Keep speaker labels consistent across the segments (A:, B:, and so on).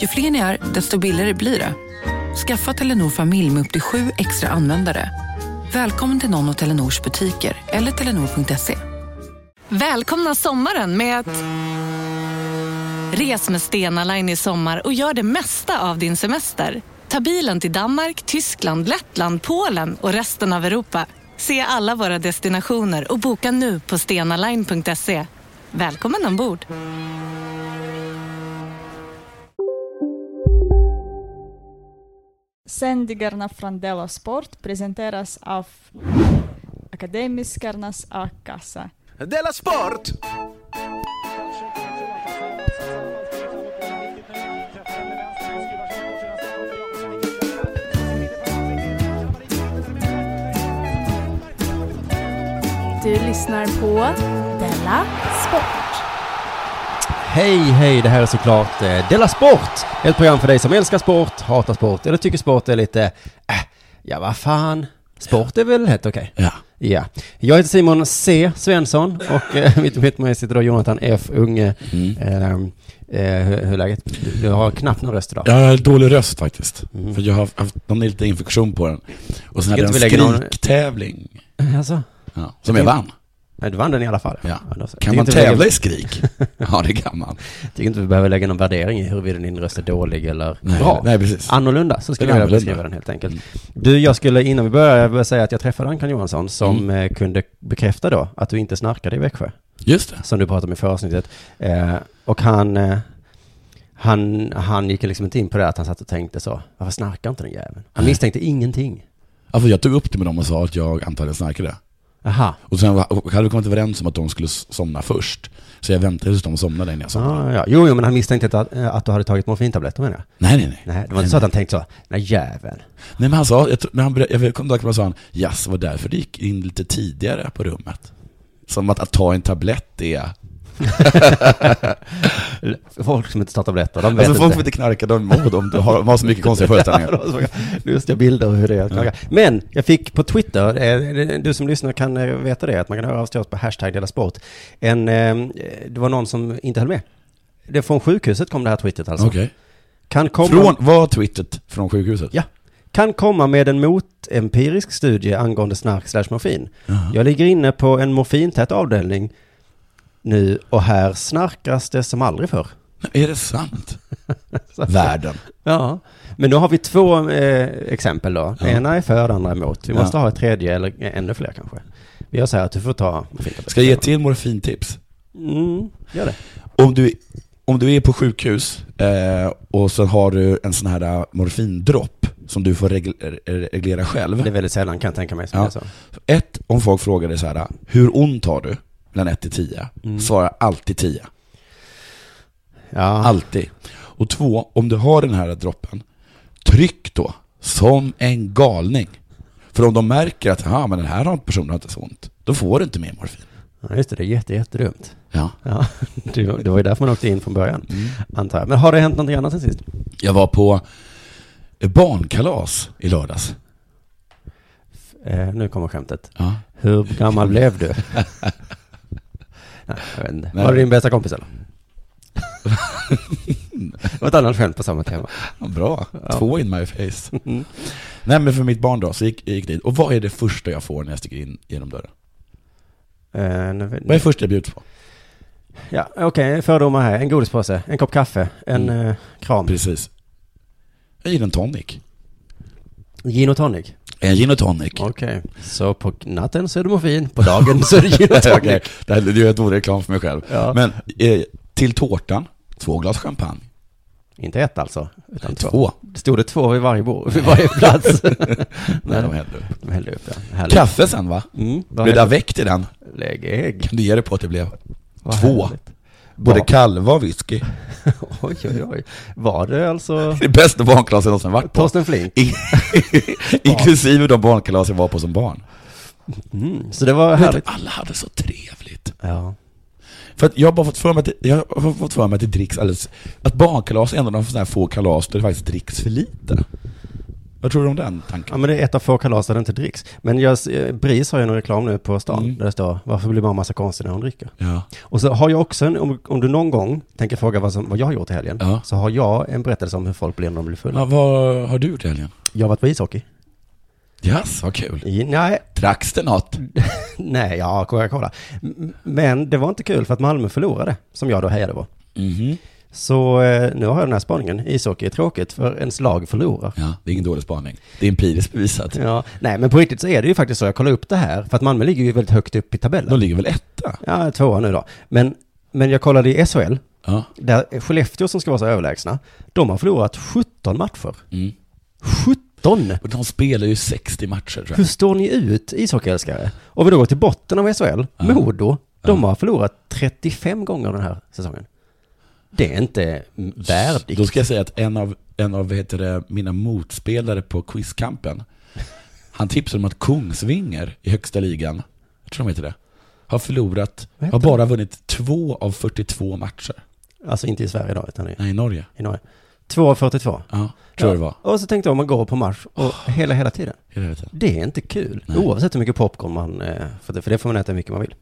A: Ju fler ni är, desto billigare blir det. Skaffa Telenor familj med upp till sju extra användare. Välkommen till någon av Telenors butiker eller telenor.se.
B: Välkomna sommaren med att... Res med Stena Line i sommar och gör det mesta av din semester. Ta bilen till Danmark, Tyskland, Lettland, Polen och resten av Europa. Se alla våra destinationer och boka nu på stenaline.se. Välkommen ombord!
C: Sändningarna från Della Sport presenteras av Akademiskarnas A-kassa.
D: Della Sport!
E: Du lyssnar på Della Sport.
F: Hej, hej, det här är såklart eh, Della Sport! Ett program för dig som älskar sport, hatar sport eller tycker sport är lite, äh, ja vad fan, sport är väl helt okej?
G: Ja.
F: Ja. Jag heter Simon C. Svensson och eh, mitt emot mig sitter då Jonathan F. Unge.
G: Mm.
F: Ehm, eh, hur, hur är läget? Du, du har knappt någon röst idag.
G: Jag har dålig röst faktiskt.
F: Mm.
G: För jag har haft någon lite infektion på den. Och sen hade jag en
F: lägga någon-
G: skriktävling.
F: Alltså,
G: Ja, som jag vann.
F: Nej, du vann den i alla fall.
G: Ja. Kan man tävla i skrik? Ja, det kan man.
F: Tycker inte vi behöver lägga någon värdering i huruvida din röst är dålig eller
G: Nej,
F: bra.
G: nej, precis.
F: Annorlunda, så skulle jag vilja beskriva den helt enkelt. Du, jag skulle innan vi börjar jag vill säga att jag träffade Ankan Johansson som
G: Mm.
F: eh, kunde bekräfta då att du inte snarkade i Växjö,
G: Just det.
F: som du pratade om i förra avsnittet. Eh, och han, eh, han, han gick liksom inte in på det att han satt och tänkte så, varför snarkar inte den jäveln? Han misstänkte ingenting.
G: Ja, för jag tog upp det med dem och sa att jag antagligen snarkade.
F: Aha.
G: Och sen och hade vi kommit överens om att de skulle somna först. Så jag väntade tills de somnade innan jag somnade.
F: Ah, ja. Jo, jo, men han misstänkte inte att, eh, att du hade tagit morfintabletter menar jag.
G: Nej, nej, nej.
F: Nej, det var inte så att han tänkte så, nej jäveln.
G: Nej, men han sa, jag, men han, jag kom att han sa, yes, det var därför du gick in lite tidigare på rummet. Som att, att ta en tablett är...
F: Folk som inte tar tabletter, de vet
G: Alltså folk
F: inte.
G: får inte knarka, de mår om de har, de har så mycket konstiga föreställningar.
F: Lustiga bilder och hur det är att knarka. Men jag fick på Twitter, eh, du som lyssnar kan eh, veta det, att man kan höra av sig på hashtag Dela Sport. En, eh, det var någon som inte höll med. Det från sjukhuset kom det här twittret alltså.
G: Okej.
F: Kan komma,
G: Från, var twittret från sjukhuset?
F: Ja. kan komma med en motempirisk studie angående snark slash morfin.
G: Jaha.
F: Jag ligger inne på en morfintät avdelning nu och här snarkas det som aldrig förr.
G: Är det sant? Världen.
F: Ja, men nu har vi två eh, exempel då.
G: Ja.
F: Ena är för, andra är emot. Vi
G: Ja.
F: måste ha ett tredje eller ännu fler kanske. Vi gör så här att du får ta.
G: Ska jag ge till morfintips?
F: Mm, gör det.
G: Om du, om du är på sjukhus eh, och så har du en sån här eh, morfindropp som du får re- reglera själv.
F: Det är väldigt sällan kan jag tänka mig som
G: Ja.
F: är så.
G: Ett, om folk frågar dig så här, hur ont har du? Mellan 1 till 10.
F: Mm.
G: Svara alltid 10.
F: Ja,
G: Alltid. Och två, om du har den här droppen, tryck då som en galning. För om de märker att ja, men den här personen har inte så ont, då får du inte mer morfin.
F: ja, just det. Det är jätte, jättedumt.
G: Ja.
F: Ja, det var det var ju därför man åkte in från början,
G: Mm.
F: antar jag. Men har det hänt någonting annat sen sist?
G: Jag var på barnkalas i lördags.
F: Eh, nu kommer skämtet.
G: Ja.
F: Hur gammal blev du? Nej, jag. Var det din bästa kompis eller? det var ett annat skämt på samma tema.
G: Bra.
F: Ja.
G: Två in my face.
F: Mm.
G: Nej men för mitt barn då, så gick, jag gick dit. Och vad är det första jag får när jag sticker in genom dörren?
F: Eh, nu,
G: Vad är det första jag bjuds på?
F: Ja, okej, fördomar här. En godispåse, en kopp kaffe, en
G: Mm.
F: eh, kram.
G: Precis. En gin och tonic.
F: Gin och tonic.
G: En gin och tonic.
F: Okej, så på natten så är det morfin, på dagen så är det gin och tonic.
G: Okej, det här är ett reklam för mig själv.
F: Ja.
G: Men eh, till tårtan, två glas champagne.
F: Inte ett alltså, utan två.
G: Två.
F: Stod det två vid varje, bord, vid varje plats?
G: Nej, de hällde upp.
F: De hällde upp, ja. Härligt.
G: Kaffe sen va?
F: Mm,
G: Blev det väckt i den?
F: Lägg ägg.
G: Kan du ge det på att det blev
F: Vad
G: två?
F: härligt.
G: Både
F: Var-
G: kalva och whisky.
F: Oj, oj, oj. Var det alltså
G: Det bästa barnkalas jag någonsin varit på.
F: Torsten Flink?
G: In- Inklusive de barnkalas jag var på som barn.
F: Mm, så det var
G: Vet
F: härligt.
G: alla hade så trevligt.
F: Ja.
G: För att jag har bara fått för mig att jag har fått för mig att det dricks alldeles, att barnkalas är en av de få kalas där det faktiskt dricks för lite. Vad tror du om den
F: ja,
G: tanken?
F: men det är ett av få kalas där det inte dricks. Men jag, eh, Bris har ju en reklam nu på stan
G: Mm.
F: där det står Varför blir man massa konstig när hon dricker?
G: Ja.
F: Och så har jag också, en, om, om du någon gång tänker fråga vad, som, vad jag har gjort i helgen,
G: Ja.
F: så har jag en berättelse om hur folk blir när de blir fulla.
G: ja. Vad har du gjort i helgen?
F: Jag har varit på ishockey.
G: Yes, vad kul.
F: I, nej,
G: Dracks det något?
F: nej, ja, Coca-Cola. Men det var inte kul för att Malmö förlorade, som jag då hejade på.
G: Mhm.
F: Så eh, nu har jag den här spaningen. Ishockey är tråkigt för ens lag förlorar.
G: Ja, det är ingen dålig spaning. Det är empiriskt bevisat.
F: Ja, nej men på riktigt så är det ju faktiskt så. Jag kollar upp det här, för att Malmö ligger ju väldigt högt upp i tabellen.
G: De ligger väl etta?
F: Ja, tvåa nu då. Men, men jag kollade i SHL,
G: Ja.
F: där Skellefteå som ska vara så överlägsna, de har förlorat 17 matcher.
G: Mm.
F: 17!
G: Och de spelar ju 60 matcher tror
F: Hur
G: jag.
F: står ni ut, ishockeyälskare? Och vi då går till botten av SHL,
G: Ja.
F: Modo, de
G: Ja.
F: har förlorat 35 gånger den här säsongen. Det är inte värdigt.
G: Då ska jag säga att en av, en av heter det, mina motspelare på quizkampen, han tipsade om att Kungsvinger i högsta ligan, jag tror de heter det, har förlorat, har bara vunnit två av 42 matcher.
F: Alltså inte i Sverige idag, utan i,
G: Nej, i Norge.
F: i Norge. 2 av 42.
G: Ja, tror jag det var.
F: Och så tänkte jag om man går på match och hela, hela tiden.
G: Hela tiden.
F: Det är inte kul.
G: Nej.
F: Oavsett hur mycket popcorn man, eh, för det, för det får man äta hur mycket man vill.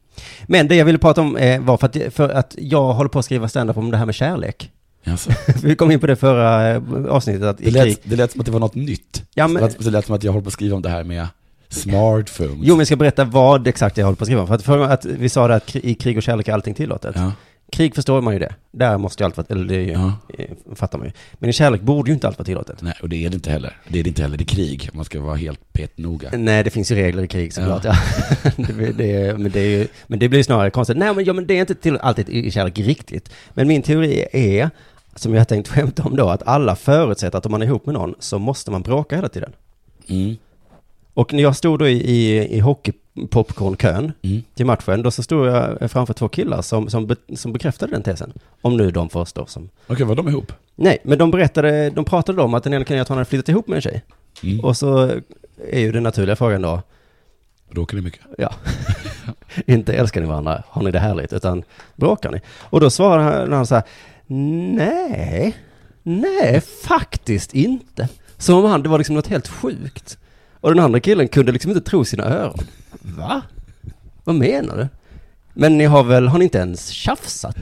F: Men det jag ville prata om eh, var för att, för att jag håller på att skriva stand-up om det här med kärlek.
G: Alltså,
F: Vi kom in på det förra eh, avsnittet att
G: det, lät, det lät som att det var något nytt.
F: Ja, men-
G: det, lät, som att jag håller på att skriva om det här med smartphones.
F: Jo, men jag ska berätta vad exakt jag håller på att skriva om. För att, för att vi sa det att i krig och kärlek är allting tillåtet.
G: Ja,
F: Krig förstår man ju det. Där måste ju allt vara, eller det är ju,
G: ja.
F: eh, fattar man ju. Men i kärlek borde ju inte allt vara tillåtet.
G: Nej, och det är det inte heller. Det är det inte heller. Det är krig. Man ska vara helt petnoga.
F: Nej, det finns ju regler i krig såklart. Ja. det, det, men, det är ju, men det blir snarare konstigt. Nej, men, ja, men det är inte till, alltid i kärlek riktigt. Men min teori är, som jag har tänkt skämta om då, att alla förutsätter att om man är ihop med någon så måste man bråka hela tiden.
G: Mm.
F: Och när jag stod då i, i, i hockeypopcornkön
G: Mm.
F: till matchen, då så stod jag framför två killar som, som, be, som bekräftade den tesen. Om nu de förstår som...
G: Okej, var de ihop?
F: Nej, men de berättade, de pratade om att den ena han hade flyttat ihop med en tjej.
G: Mm.
F: Och så är ju den naturliga frågan då,
G: Bråkar ni mycket?
F: Ja. inte älskar ni varandra, har ni det härligt, utan bråkar ni? Och då svarar han, han så här, nej, nej, faktiskt inte. Som om han, det var liksom något helt sjukt. Och den andra killen kunde liksom inte tro sina öron. Va? Vad menar du? Men ni har väl, har ni inte ens tjafsat?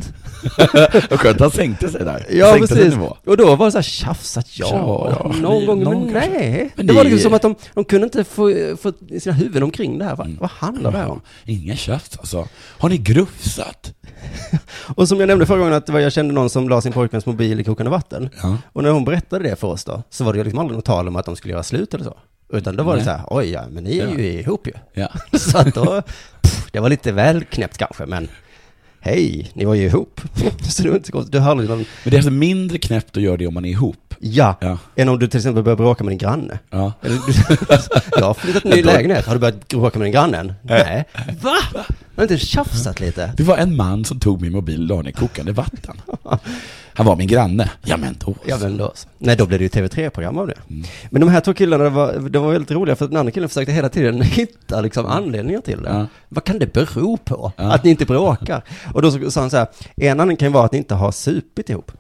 G: Vad skönt, han sänkte sig där.
F: Ja,
G: sänkte
F: precis. Och då var det så här tjafsat, ja,
G: Ja, ja,
F: någon gång,
G: någon
F: men
G: kanske.
F: nej.
G: Men
F: det var
G: ni-
F: liksom som att de, de kunde inte få, få sina huvuden omkring det här. Va?
G: Mm.
F: Vad handlar det här om?
G: Ingen tjafs alltså. Har ni grufsat?
F: Och som jag nämnde förra gången att det var, jag kände någon som la sin pojkväns mobil i kokande vatten.
G: Ja.
F: Och när hon berättade det för oss då, så var det liksom aldrig något tal om att de skulle göra slut eller så. Utan då var det
G: Nej.
F: så här, oj ja, men ni är
G: Ja.
F: ju ihop ju.
G: Ja.
F: Så att då, pff, det var lite väl knäppt kanske, men hej, ni var ju ihop. Så det var inte så konstigt. Du hörde någon,
G: Men det är alltså mindre knäppt att göra det om man är ihop.
F: ja,
G: Ja.
F: än om du till exempel börjar bråka med din granne.
G: Ja.
F: Eller du, jag har flyttat ny lägenhet, har du börjat bråka med din grannen? Nej. Va? Har inte tjafsat lite?
G: Det var en man som tog min mobil och la den i kokande vatten. Han var min granne. Ja men då
F: Ja men då så. Nej då blev det ju TV3-program av det.
G: Mm.
F: Men de här två killarna var, de var väldigt roliga för att den andra killen försökte hela tiden hitta liksom anledningar till det.
G: Ja.
F: Vad kan det bero på?
G: Ja.
F: Att ni inte bråkar? Och då så- sa han så här, en anledning kan ju vara att ni inte har supit ihop.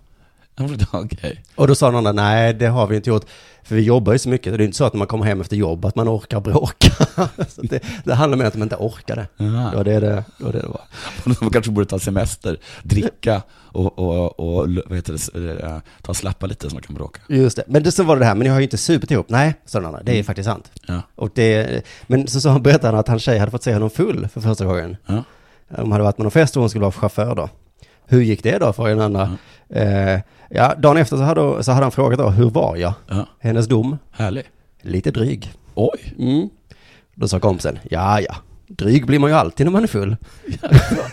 G: Okej.
F: Och då sa den andra, nej det har vi inte gjort. För vi jobbar ju så mycket, det är inte så att när man kommer hem efter jobb att man orkar bråka. det, det handlar mer om att man inte orkade.
G: Ja.
F: Det var det det, det, var det, det var.
G: Man kanske borde ta semester, dricka och, och, och vad heter det, eh, ta och slappa lite så man kan bråka.
F: Just det. Men det, så var det det här, men jag har ju inte supit ihop. Nej, sa den andra, det är
G: Mm.
F: faktiskt sant.
G: Ja.
F: Och det, men så, så berättade han att hans tjej hade fått se honom full för första gången.
G: Ja.
F: De hade varit med någon fest och hon skulle vara chaufför då. Hur gick det då, frågade den andra. Eh, ja, dagen efter så hade, så hade han frågat då, hur var jag?
G: Ja.
F: Hennes dom,
G: Härlig.
F: lite dryg.
G: Oj.
F: Mm. Då sa kompisen, ja ja, dryg blir man ju alltid när man är full.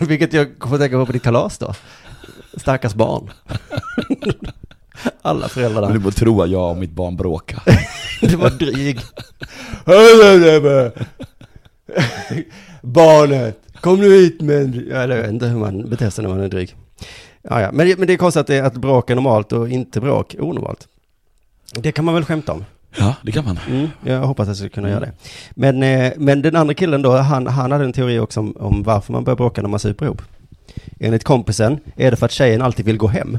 F: Vilket jag får tänka på på ditt kalas då. Stackars barn. Alla föräldrar
G: du får tro att jag och mitt barn bråkar.
F: Det var dryg. Barnet, kom nu hit med jag vet inte hur man beter sig när man är dryg. Ja, ja. Men, det- men det är konstigt att, det, att bråk är normalt och inte bråk onormalt. Det kan man väl skämta om?
G: Ja, det kan man.
F: Mm, jag hoppas att jag ska kunna göra det. Men, eh, men den andra killen då, han, han hade en teori också om, om varför man börjar bråka när man super ihop. Enligt kompisen är det för att tjejen alltid vill gå hem.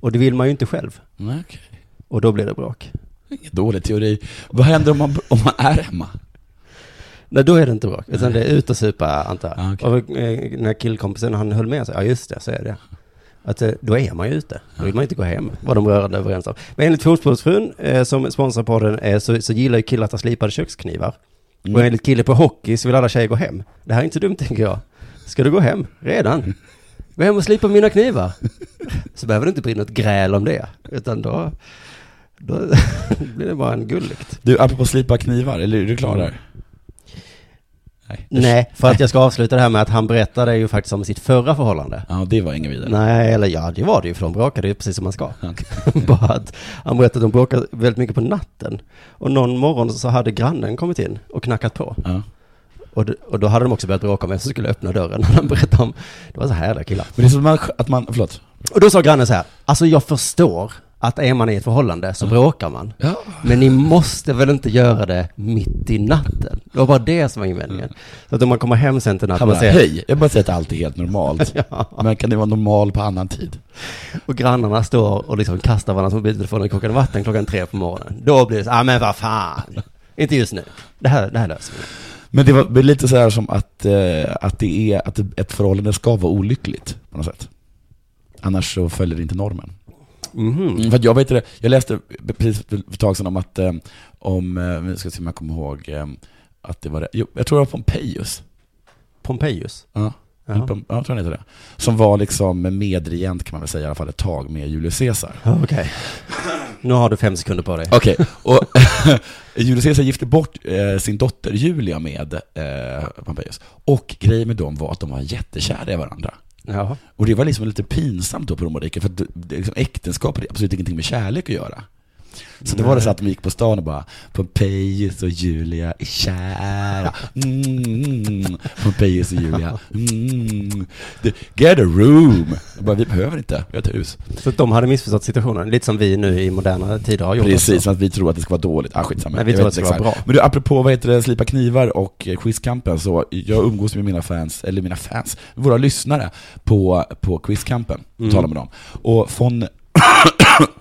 F: Och det vill man ju inte själv.
G: Nej, okej.
F: Och då blir det bråk.
G: Ingen dålig teori. Vad händer om man, om man är hemma?
F: Nej, då är det inte bråk. Utan det är ut och supa, antar jag.
G: Ah, okej.
F: Och eh, den här killkompisen, han höll med sig. Ja, just det, så är det. Att eh, då är man ju ute. Då vill man inte gå hem, var de rörande överens om. Men enligt Fotbollsfrun, eh, som sponsrar podden, eh, så, så gillar ju killar att ha slipade köksknivar.
G: Mm.
F: Och enligt kille på hockey så vill alla tjejer gå hem. Det här är inte dumt, tänker jag. Ska du gå hem? Redan? Gå hem och slipa mina knivar. Så behöver det inte bli något gräl om det. Utan då, då blir det bara en gulligt.
G: Du, apropå slipa knivar, eller är du klar där? Nej.
F: Nej, för att jag ska avsluta det här med att han berättade ju faktiskt om sitt förra förhållande.
G: Ja, det var ingen vidare.
F: Nej, eller ja, det var det ju, för de bråkade ju precis som man ska. Bara att han berättade att de bråkade väldigt mycket på natten. Och någon morgon så hade grannen kommit in och knackat på.
G: Ja.
F: Och, och då hade de också börjat bråka om vem som skulle öppna dörren. Han berättade om, det var så härliga killar.
G: Men det är som att man förlåt.
F: Och då sa grannen så här, alltså jag förstår att är man i ett förhållande så bråkar man.
G: Ja.
F: Men ni måste väl inte göra det mitt i natten? Det var bara det som var invändningen. Så att om man kommer hem sen till natten och ser,
G: hej, jag bara säger att allt är helt normalt.
F: Ja.
G: Men kan det vara normal på annan tid?
F: och grannarna står och liksom kastar varandras mobiltelefoner i kokande vatten klockan tre på morgonen. Då blir det så, ah men vad fan. Inte just nu. Det här, det här löser vi.
G: Men det var lite så här som att, eh, att det är, att ett förhållande ska vara olyckligt på något sätt. Annars så följer det inte normen.
F: Mhm.
G: Mm, för jag vet det, jag läste precis för ett tag sedan om att, eh, om, eh, nu ska se om jag kommer ihåg, eh, att det var det, jo, jag tror det var Pompejus.
F: Pompejus.
G: Ja.
F: Ja.
G: Jag tror han heter det. Som var liksom medregent kan man väl säga i alla fall ett tag med Julius Caesar.
F: Okej. Nu har du fem sekunder på dig.
G: Okej, och Julius Caesar gifte bort eh, sin dotter Julia med eh, Pompejus. Och grejen med dem var att de var jättekära i varandra.
F: Ja.
G: Och det var liksom lite pinsamt då på romarriket, för att det, det, liksom, äktenskap hade absolut ingenting med kärlek att göra. Så det var det så att de gick på stan och bara Pompejus och Julia är kära. Mm, Pompejus och Julia. Mm, get a room. Jag bara, vi behöver inte, vi har ett hus.
F: Så de hade missförstått situationen, lite som vi nu i moderna tider har gjort.
G: Precis, som att vi tror att det ska vara dåligt. Ah, skitsamma.
F: Nej, vi
G: Jag
F: tror att det ska vara bra.
G: Men du, apropå vad heter det, slipa knivar och eh, quizkampen, så jag umgås med mina fans, eller mina fans, våra lyssnare på, på quizkampen,
F: Mm.
G: talar med dem. Och von,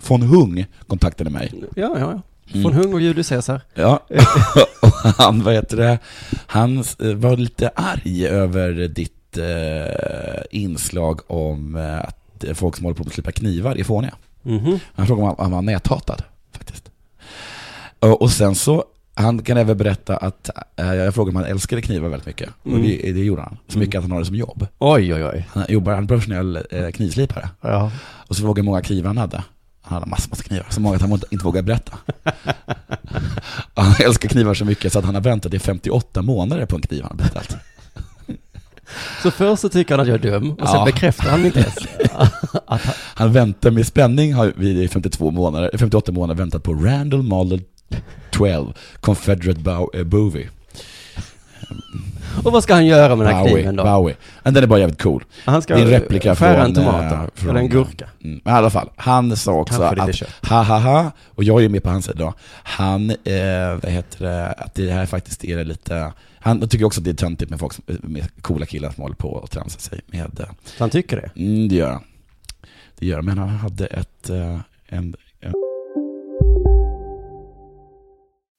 G: von Hung kontaktade mig.
F: Ja, ja, ja.
G: Mm.
F: Från Hung och Julius Caesar.
G: Ja, och han, vad heter det, han eh, var lite arg över ditt eh, inslag om eh, att folk som håller på att slipa knivar är fåniga.
F: Mhm.
G: Han frågade om han, han var näthatad, faktiskt. Och sen så, han kan även berätta att, eh, jag frågade om han älskade knivar väldigt mycket. Och
F: Mm.
G: det, det gjorde han. Så mycket att han har det som jobb.
F: Oj, oj, oj.
G: Han jobbar, han är professionell eh, knivslipare.
F: Ja.
G: Och så frågade jag hur många knivar han hade. Han hade massor, massor knivar, så många att han inte, inte vågade berätta. han älskar knivar så mycket så att han har väntat i 58 månader på en kniv han har beställt.
F: Så först så tycker han att jag är dum, och sen
G: Ja.
F: bekräftar han inte ens att han...
G: Han väntar med spänning, har vi i 52 månader, 58 månader väntat på Randall Model 12 Confederate Bow, eh, Bowie.
F: Och vad ska han göra med den här
G: Bowie,
F: kniven då?
G: Bowie. Men den är bara jävligt cool.
F: Han ska
G: Det är en replika
F: skära
G: från,
F: en tomat
G: eh,
F: då?
G: från-
F: Eller en gurka?
G: Mm. Men i alla fall, han sa också att ha ha ha, och jag är med på hans sida då. Han, eh, vad heter det, att det här faktiskt är lite, han tycker också att det är töntigt med folk som, med coola killar som håller på och tramsar sig med, eh,
F: Så han tycker det?
G: mm, det gör han. Det gör han, men han hade ett, en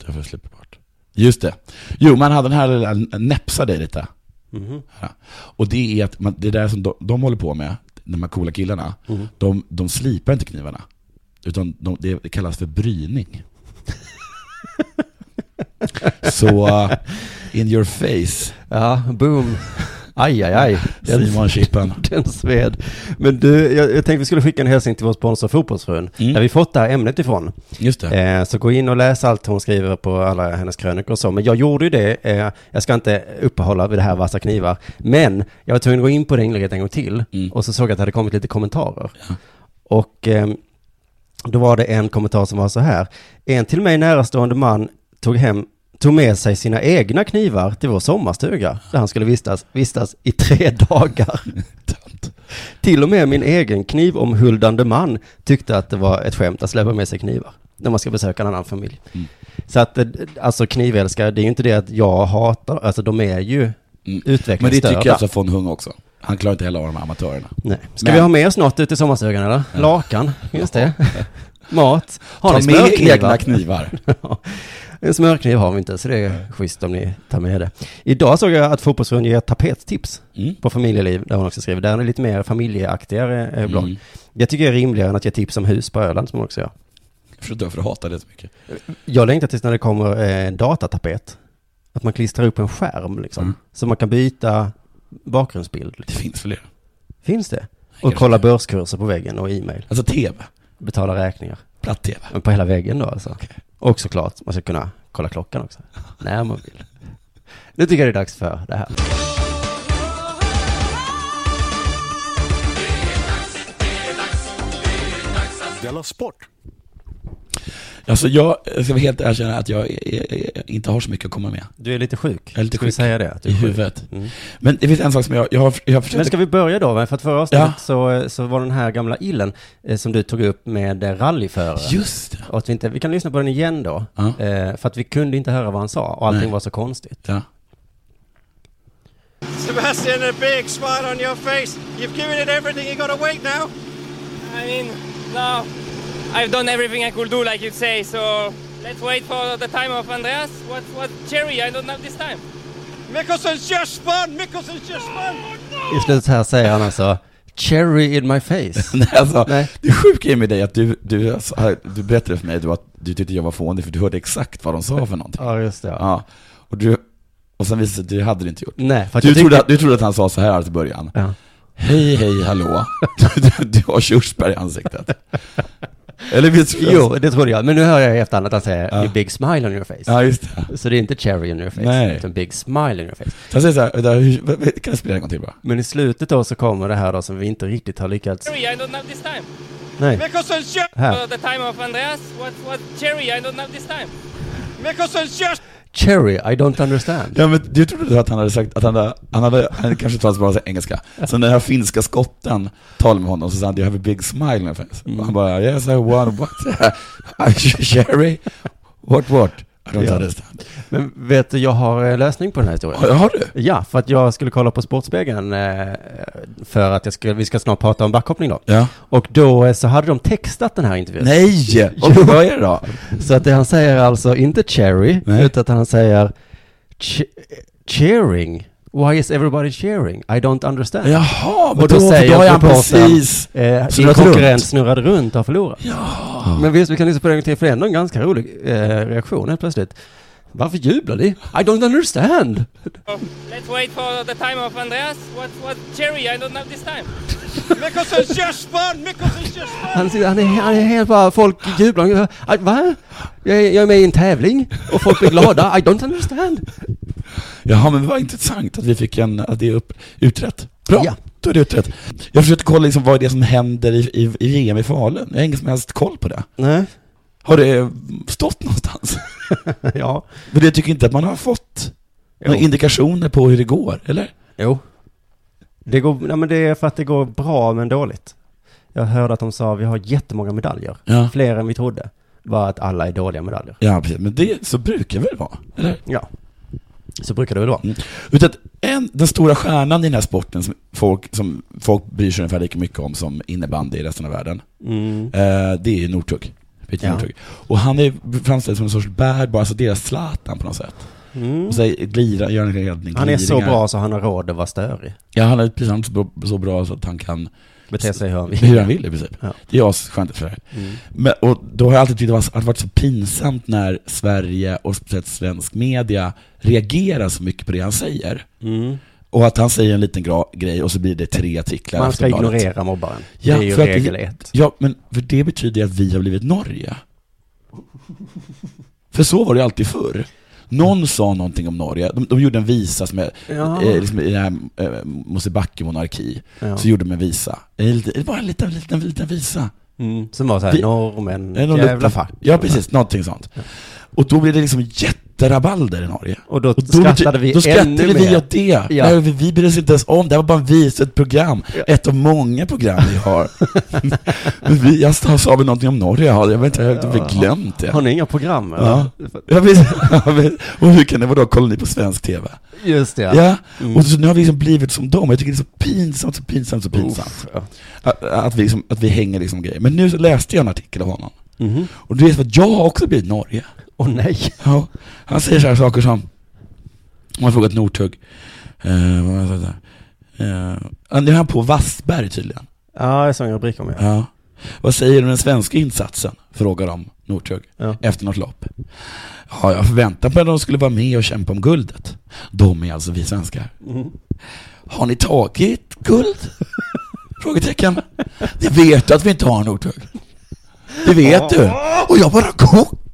G: Förlåt, jag får slippa bort. Just det. Jo, man hade den här lilla näpsa dig lite.
F: Mhm.
G: Ja. Och det är att man, det är där som de, de håller på med, de här coola killarna,
F: Mhm.
G: de, de slipar inte knivarna. Utan de, det kallas för bryning. Så, uh, in your face.
F: Ja, boom. Aj, aj, aj. Den-
G: Simon Chippen.
F: Den sved. Men du, jag, jag tänkte vi skulle skicka en hälsning till vår sponsor Fotbollsfrun.
G: Mm.
F: Där vi fått det här ämnet ifrån.
G: Just det.
F: Eh, så gå in och läs allt hon skriver på alla hennes krönikor och så. Men jag gjorde ju det. Eh, jag ska inte uppehålla vid det här vassa knivar. Men jag var tvungen att gå in på det inlägget en gång till.
G: Mm.
F: Och så såg jag att det hade kommit lite kommentarer. Och eh, då var det en kommentar som var så här. En till mig närstående man tog hem tog med sig sina egna knivar till vår sommarstuga där han skulle vistas, vistas i tre dagar. till och med min egen knivomhuldande man tyckte att det var ett skämt att släppa med sig knivar när man ska besöka en annan familj.
G: Mm.
F: Så att, eh, alltså knivälskare, det är ju inte det att jag hatar, alltså de är ju
G: Mm. Men det
F: utvecklingsstörda.
G: tycker jag alltså von Hung också. Han klarar inte heller av de här amatörerna.
F: Nej. Ska
G: Men-
F: vi ha med oss något ute i sommarstugan eller? Lakan, just det. Mat. Har
G: Ta med egna knivar.
F: En smörkniv har vi inte, så det är schysst om ni tar med det. Idag såg jag att Fotbollsfrun ger pettips
G: Mm.
F: på familjeliv, där hon också skriver. Där är det lite mer familjeaktigare eh, blogg.
G: Mm.
F: Jag tycker det är rimligare än att ge tips om hus på Öland, som hon också gör.
G: Jag förstår varför du hatar det så mycket.
F: Jag längtar tills när det kommer eh, en datatapet. Att man klistrar upp en skärm liksom.
G: Mm.
F: Så man kan byta bakgrundsbild.
G: Det finns fler.
F: Finns det? Och kolla börskurser på väggen och e-mail.
G: Alltså tv.
F: Betala räkningar.
G: Platt-tv.
F: Men på hela väggen då alltså. Och såklart, man ska kunna kolla klockan också. När man vill. Nu tycker jag det är dags för det här.
H: Della Sport.
G: Alltså jag ska vara helt erkänna att jag är, är, är, inte har så mycket att komma med.
F: Du är lite sjuk.
G: Jag är lite
F: Ska vi
G: sjuk
F: säga det?
G: I huvudet.
F: Mm.
G: Men det finns en sak som jag, jag har, jag har försökt...
F: Men ska vi börja då? För att förra avsnittet
G: Ja.
F: så, så var den här gamla illen eh, som du tog upp med eh, rallyförare.
G: Just det.
F: Och att vi, inte, vi kan lyssna på den igen då.
G: Ja.
F: Eh, för att vi kunde inte höra vad han sa och allting
G: Nej.
F: var så konstigt.
G: Ja.
I: Sebastian, a big smile on your face. You've given it everything. You got wait now.
J: I mean, no, I've done everything I could do, like you say. So let's wait for the time of Andreas. What, what cherry? I don't have this time.
I: Mickelson's just spun. Mickelson's just spun.
F: I slutet här säger han alltså Cherry in my face.
G: Nej, alltså,
F: Nej.
G: Det sjuka är med dig att du, du, alltså, du berättade för mig då att du tyckte jag var fånig för du hörde exakt vad de sa för någonting.
F: Ja, just det.
G: Ja. Och, du, och sen visade det sig att du hade det inte gjort.
F: Nej, för att
G: Du trodde, att, du trodde att han sa så här till början.
F: Ja.
G: Hej, hej, hallå. Du, du, du har körsbär i ansiktet. Eller visst?
F: Jo, det trodde jag. Men nu hör jag i efterhand att han säger
G: Ja.
F: you big smile on your face.
G: Ja, just det.
F: Så det är inte cherry on your face,
G: Nej.
F: utan big smile on your face.
G: Så han säger så här, hur, kan jag spela en gång till bara?
F: Men i slutet då så kommer det här då som vi inte riktigt har lyckats...
J: Cherry? I don't have this time.
F: Nej. Här.
J: For the time of Andreas. What, what cherry? I don't have this time.
I: Mickelson's just.
F: Cherry, I don't understand.
G: Ja men du trodde att han hade sagt att han hade, han hade, han kanske talade bara så engelska. Så när den här finska skotten talade med honom så sa han, you have a big smile on your face.
F: Mm.
G: Han bara, yes I won, what? Sherry? What what?
F: Ja. Men vet du, jag har eh, lösning på den här historien.
G: Har- har du?
F: Ja, för att jag skulle kolla på Sportspegeln eh, för att jag ska, vi ska snart prata om backhoppning då.
G: Ja.
F: Och då eh, så hade de textat den här intervjun.
G: Nej! Och vad är det då?
F: Så att det han säger alltså inte cherry,
G: Nej.
F: utan att han säger che- cheering. Why is everybody cheering? I don't understand.
G: Jaha, men
F: och då,
G: då-
F: säger
G: då
F: reportern,
G: precis
F: eh, din konkurrent
G: runt.
F: snurrade runt och har förlorat.
G: Ja.
F: Men visst, vi kan lyssna på det en gång till, för det är ändå en ganska rolig eh, reaktion helt plötsligt. Varför jublar ni? I don't understand.
J: Oh, let's wait for the time of Andreas. What, what cherry? I don't have this time.
I: Spun. Mickelson's just spun.
F: Han, sitter- han, är, han är helt bara, folk jublar. Aj, Va? Jag är, jag är med i en tävling och folk blir glada. I don't understand.
G: Jaha, men vad intressant att vi fick en, att det är upp, utrett. Bra,
F: Ja.
G: då är det utrett. Jag försökte kolla liksom vad är det som händer i, i, i VM i Falun. Jag har ingen som helst koll på det.
F: Nej.
G: Har det stått någonstans?
F: ja.
G: Men jag tycker inte att man har fått några
F: Jo.
G: indikationer på hur det går, eller?
F: Jo. Det, går, nej, men det är för att det går bra men dåligt. Jag hörde att de sa vi har jättemånga medaljer.
G: Ja.
F: Fler än vi trodde. Bara att alla är dåliga medaljer.
G: Ja, precis. Men det så brukar det väl vara, eller?
F: Ja. Så brukar det väl vara.
G: Mm. Utan att en, den stora stjärnan i den här sporten som folk, som folk bryr sig ungefär lika mycket om som innebandy i resten av världen,
F: Mm.
G: eh, det är. Peter
F: Ja.
G: Northug. Och han är framställd som en sorts bad alltså deras Zlatan på något sätt.
F: Mm.
G: Och så glira, gör en ledning,
F: Han är så bra så han har råd att vara störig.
G: Ja, han är precis så bra, så bra så att han kan
F: Bete sig hur han vill.
G: Hur han vill i princip.
F: Ja.
G: Det är asskönt för det.
F: Mm.
G: Men, och då har jag alltid tyckt att det varit så pinsamt när Sverige och speciellt svensk media reagerar så mycket på det han säger.
F: Mm.
G: Och att han säger en liten grej och så blir det tre artiklar
F: Man ska ignorera mobbaren.
G: Ja,
F: det är ju
G: för
F: regel ett.
G: Ja, men för det betyder att vi har blivit Norge. För så var det alltid förr. Någon sa någonting om Norge, de, de gjorde en visa som är,
F: Ja.
G: eh, liksom, i den här eh, Mosebacke monarki,
F: Ja.
G: så gjorde de en visa. En liten, bara en liten, liten, liten visa.
F: Mm. Som var såhär, norrmän,
G: Eh,
F: jävla fack.
G: Ja, precis. Någonting sånt. Och då blev det liksom jätterabalder i Norge.
F: Och då
G: Och
F: skrattade vi
G: Då skrattade
F: ännu
G: vi
F: mer.
G: åt det.
F: Ja.
G: Nej, vi, vi brydde oss inte ens om, det var bara en vis, ett program. Ett av många program vi har. Vi, jag sa väl någonting om Norge, ja, jag vet inte, jag har ja. glömt det.
F: Har ni inga program? eller?
G: Ja. Ja. Ja. Och hur kan det vara då, ni på svensk TV?
F: Just det.
G: Ja,
F: Mm.
G: och så nu har vi liksom blivit som dem. Jag tycker det är så pinsamt, så pinsamt, så pinsamt.
F: Ja.
G: Att, att, vi liksom, att vi hänger liksom grejer. Men nu så läste jag en artikel av honom.
F: Mhm.
G: Och du vet att jag har också blivit Norge.
F: Åh nej.
G: Ja, han säger så här saker som, om man frågat Northug, där? Eh, nu är han på Wassberg tydligen.
F: Ja, jag såg en rubrik om det.
G: Ja. Vad säger du om den svenska insatsen? Frågar de Northug
F: Ja.
G: efter något lopp. Ja, jag förväntade mig att de skulle vara med och kämpa om guldet. De är alltså vi svenskar.
F: Mm.
G: Har ni tagit guld? Frågetecken. Det vet du att vi inte har Northug. Det vet du. Och jag bara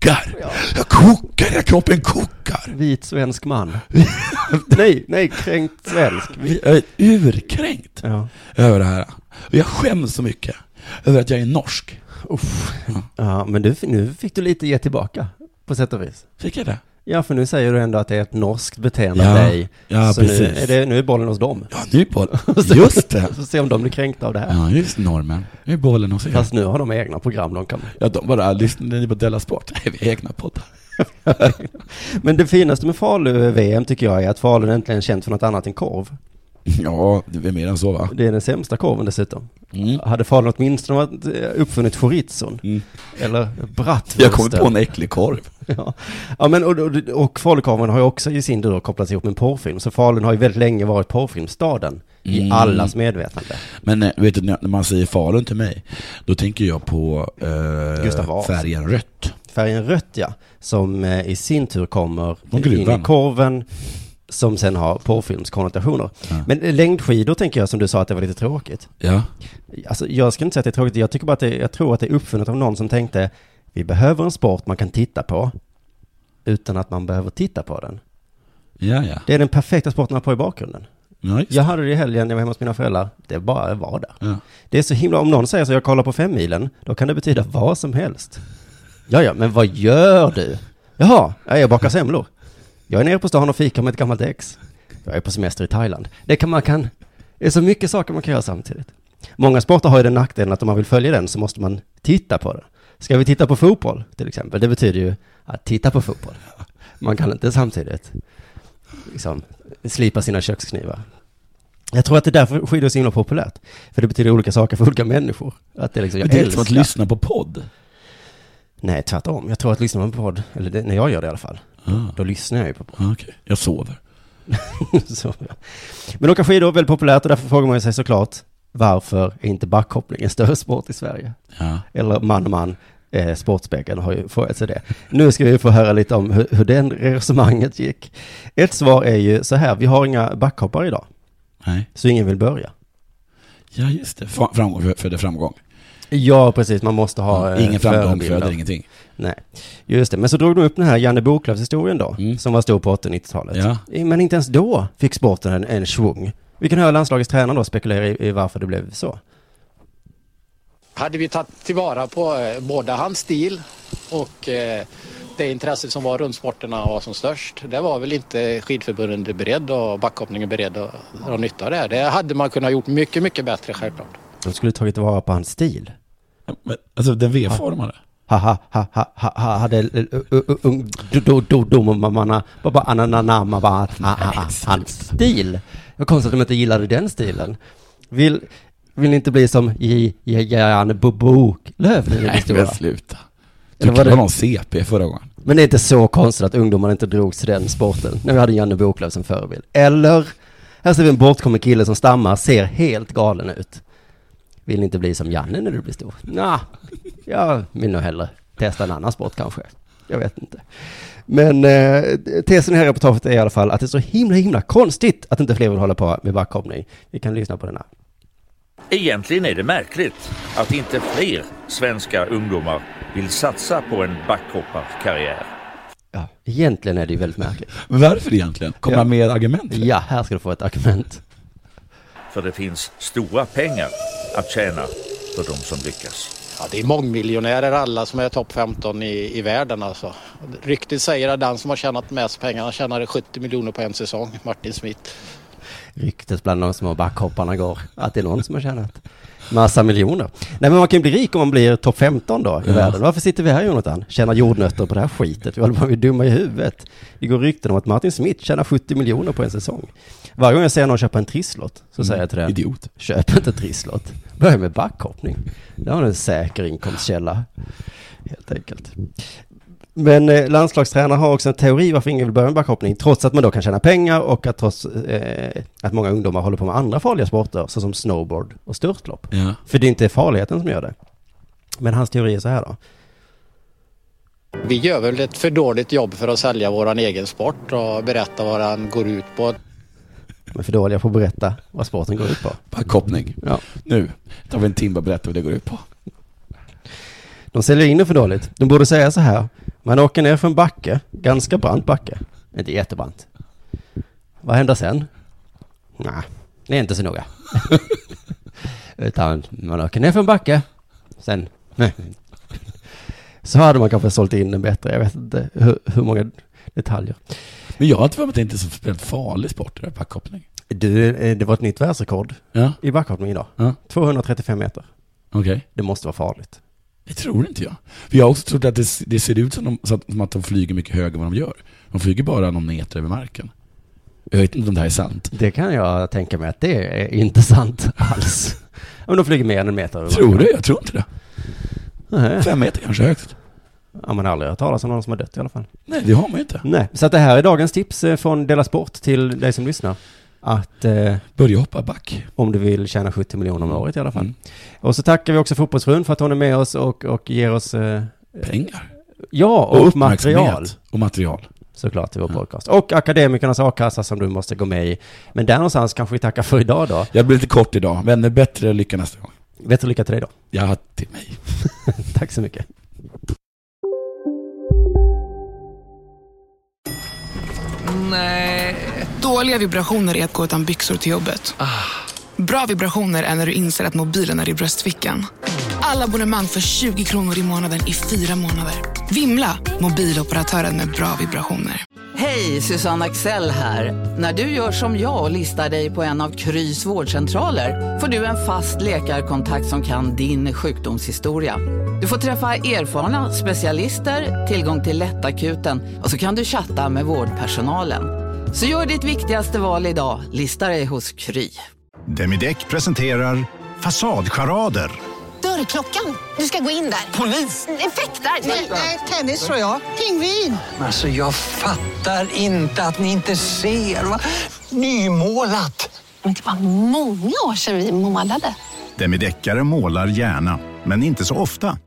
G: kokar. Jag kokar, hela kroppen kokar.
F: Vit svensk man. nej, nej, kränkt svensk.
G: Vi är urkränkt
F: Ja.
G: över det här. Jag skäms så mycket över att jag är norsk.
F: Uff. Ja, men du, nu fick du lite ge tillbaka, på sätt och vis.
G: Fick jag det?
F: Ja, för nu säger du ändå att det är ett norskt beteende
G: Ja,
F: av dig.
G: ja,
F: så
G: precis.
F: Nu är, det, nu är bollen hos dem.
G: Ja, nu är bollen. Just det.
F: Så se om de blir kränkta av det här.
G: Ja, just normen. Nu är bollen hos er.
F: Fast nu har de egna program de kan...
G: Ja, de bara, lyssnar ni på Della Sport? Nej, vi har egna poddar.
F: Men det finaste med Falu-VM tycker jag är att Falun äntligen är känt för något annat än korv.
G: Ja, det är mer än så va?
F: Det är den sämsta korven dessutom.
G: Mm.
F: Hade Falun åtminstone uppfunnit chorizon.
G: Mm.
F: Eller bratwursten.
G: Jag kommer på en äcklig korv.
F: Ja, ja men och, och, och Falukorven har ju också i sin tur kopplats ihop med en porrfilm. Så Falun har ju väldigt länge varit porrfilmstaden i
G: Mm.
F: allas medvetande.
G: Men eh, vet du, när man säger Falun till mig, då tänker jag på eh, färgen rött.
F: Färgen rött ja, som eh, i sin tur kommer in i korven som sen har porrfilmskonnotationer.
G: Ja.
F: Men längdskidor tänker jag som du sa att det var lite tråkigt.
G: Ja.
F: Alltså jag ska inte säga att det är tråkigt, jag tycker bara att det, jag tror att det är uppfunnet av någon som tänkte vi behöver en sport man kan titta på utan att man behöver titta på den.
G: Ja, ja.
F: Det är den perfekta sporten att ha på i bakgrunden.
G: ja.
F: Jag hade det i helgen, jag var hemma hos mina föräldrar. Det bara var där.
G: Ja.
F: Det är så himla, om någon säger så, jag kollar på femmilen, då kan det betyda vad som helst. Ja, ja, men vad gör du? Jaha, ja, jag bakar semlor. Jag är nere på stan och fikar med ett gammalt ex. Jag är på semester i Thailand. Det kan man kan, det är så mycket saker man kan göra samtidigt. Många sporter har ju den nackdelen att om man vill följa den så måste man titta på den. Ska vi titta på fotboll till exempel? Det betyder ju att titta på fotboll. Man kan inte samtidigt liksom slipa sina köksknivar. Jag tror att det är därför skidor är så himla populärt. För det betyder olika saker för olika människor. Att det liksom, jag
G: det är som att lyssna på podd.
F: Nej, tvärtom. Jag tror att lyssnar man på podd, eller det, när jag gör det i alla fall,
G: Ah.
F: då lyssnar jag ju på podd.
G: Ah, Okej, jag sover.
F: så. Men åka skidor är väldigt populärt och därför frågar man sig såklart, varför är inte backhoppning en större sport i Sverige?
G: Ja.
F: Eller man och man, eh, Sportspegeln har ju frågat sig det. Nu ska vi få höra lite om hur, hur den resonemanget gick. Ett svar är ju så här, vi har inga backhoppare idag,
G: Nej.
F: så ingen vill börja.
G: Ja, just det. Fra- Framgång för- föder framgång.
F: Ja, precis, man måste ha... eh,
G: Ingen framgång
F: förebilder.
G: föder ingenting.
F: Nej, just det. Men så drog de upp den här Janne Boklövs-historien då,
G: Mm.
F: som var stor på 80-90-talet.
G: Ja.
F: Men inte ens då fick sporten en, en svung. Vi kan höra landslagets tränare då spekulera i, i varför det blev så.
K: Hade vi tagit tillvara på eh, både hans stil och eh, det intresse som var runt sporterna var som störst. Det var väl inte skidförbundet beredd och backhoppningen beredd att dra nytta av det. Det hade man kunnat gjort mycket, mycket bättre självklart.
F: De skulle tagit vara på hans stil.
G: Men, alltså den V-formade.
F: ha ha ha ha ha ha hade ungdomarna bara ananamma bara hans stil. Vad konstigt att de inte gillade den stilen. Vill, vill ni inte bli som J- J- Janne Boboklöv blir
G: Nej, men sluta. Du
F: var
G: kallade
F: det-
G: honom CP förra gången.
F: Men det är inte så konstigt att ungdomarna inte drogs till den sporten när vi hade Janne Boklöv som förebild. Eller, här ser vi en bortkommen kille som stammar, ser helt galen ut. Vill inte bli som Janne när du blir stor? Nja, jag vill nog hellre testa en annan sport kanske. Jag vet inte. Men eh, tesen i det här reportaget är i alla fall att det är så himla, himla konstigt att inte fler vill hålla på med backhoppning. Vi kan lyssna på den här.
L: Egentligen är det märkligt att inte fler svenska ungdomar vill satsa på en backhopparkarriär.
F: Ja, egentligen är det ju väldigt märkligt.
G: Men varför egentligen? Kommer
F: Ja.
G: han med argument?
F: Ja, här ska du få ett argument.
L: För det finns stora pengar att tjäna för de som lyckas.
K: Ja, det är mångmiljonärer alla som är topp 15 i, i världen alltså. Ryktet säger att den som har tjänat mest pengar tjänade 70 miljoner på en säsong, Martin Smith.
F: ryktet bland de små backhopparna går att det är någon som har tjänat massa miljoner. Nej men man kan ju bli rik om man blir topp 15 då i
G: Ja.
F: världen. Varför sitter vi här Jonathan? Tjänar jordnötter på det här skitet. Vi håller på att bli dumma i huvudet. Det går rykten om att Martin Smith tjänar 70 miljoner på en säsong. Varje gång jag ser någon köpa en trisslott så
G: Mm,
F: säger jag till den.
G: idiot.
F: Köp inte trisslott. Börja med backhoppning. Det har du en säker inkomstkälla. Helt enkelt. Men eh, landslagstränare har också en teori varför ingen vill börja med backhoppning, trots att man då kan tjäna pengar och att trots eh, att många ungdomar håller på med andra farliga sporter, såsom snowboard och störtlopp.
G: Ja.
F: För det är inte farligheten som gör det. Men hans teori är så här då.
K: Vi gör väl ett för dåligt jobb för att sälja våran egen sport och berätta vad den går ut på.
F: Är för dåliga på att berätta vad sporten går ut på.
G: Backhoppning.
F: Ja.
G: Nu tar vi en timme och berättar vad det går ut på.
F: De säljer in det för dåligt. De borde säga så här. Man åker ner för en backe, ganska brant backe. Inte jättebrant. Vad händer sen? Nej, det är inte så noga. Utan man åker ner för en backe, sen... Nej. Så hade man kanske sålt in den bättre. Jag vet inte hur, hur många detaljer.
G: Men jag har inte för mig att det inte är så speciellt farlig sport, det där backhoppning.
F: Du, eh, det var ett nytt världsrekord
G: Ja.
F: i backhoppning idag.
G: Ja.
F: 235 meter.
G: Okej.
F: Det måste vara farligt.
G: Det tror inte jag. För jag har också trott att det, det ser ut som, de, som att de flyger mycket högre än vad de gör. De flyger bara någon meter över marken. Jag vet inte om det här är sant.
F: Det kan jag tänka mig att det är inte sant alls. Om de flyger mer än en meter. över
G: Tror du? Jag tror inte det.
F: Nej.
G: Fem meter kanske högst.
F: Ja, man har aldrig hört talas om någon som har dött i alla fall.
G: Nej, det har man ju inte.
F: Nej, så att det här är dagens tips eh, från Dela Sport till dig som lyssnar. Att eh,
G: Börja hoppa back.
F: om du vill tjäna 70 miljoner om året i alla fall.
G: Mm.
F: Och så tackar vi också Fotbollsfrun för att hon är med oss och, och ger oss eh,
G: Pengar.
F: Ja, och,
G: Och
F: material.
G: Och material.
F: Såklart i vår podcast. Och Akademikernas a-kassa som du måste gå med i. Men där någonstans kanske vi tackar för idag då.
G: Jag blir lite kort idag, men bättre lycka nästa gång.
F: Bättre lycka till dig då.
G: Ja, till mig.
F: Tack så mycket.
M: Nej. Dåliga vibrationer är att gå utan byxor till jobbet. Bra vibrationer är när du inser att mobilen är i bröstfickan. Alla abonnemang för 20 kronor i månaden i fyra månader. Vimla! Mobiloperatören med bra vibrationer.
N: Hej, Susanne Axel här. När du gör som jag och listar dig på en av Krys vårdcentraler får du en fast läkarkontakt som kan din sjukdomshistoria. Du får träffa erfarna specialister, tillgång till lättakuten och så kan du chatta med vårdpersonalen. Så gör ditt viktigaste val idag, listar dig hos Kry.
O: Demideck presenterar Fasadcharader.
P: Dörrklockan. Du ska gå in där. Polis? Effektar? Nej, tennis tror jag. Pingvin.
Q: Alltså jag fattar inte att ni inte ser. Va? Nymålat!
P: Men det var många år sedan vi målade.
O: Demideckare målar gärna, men inte så ofta.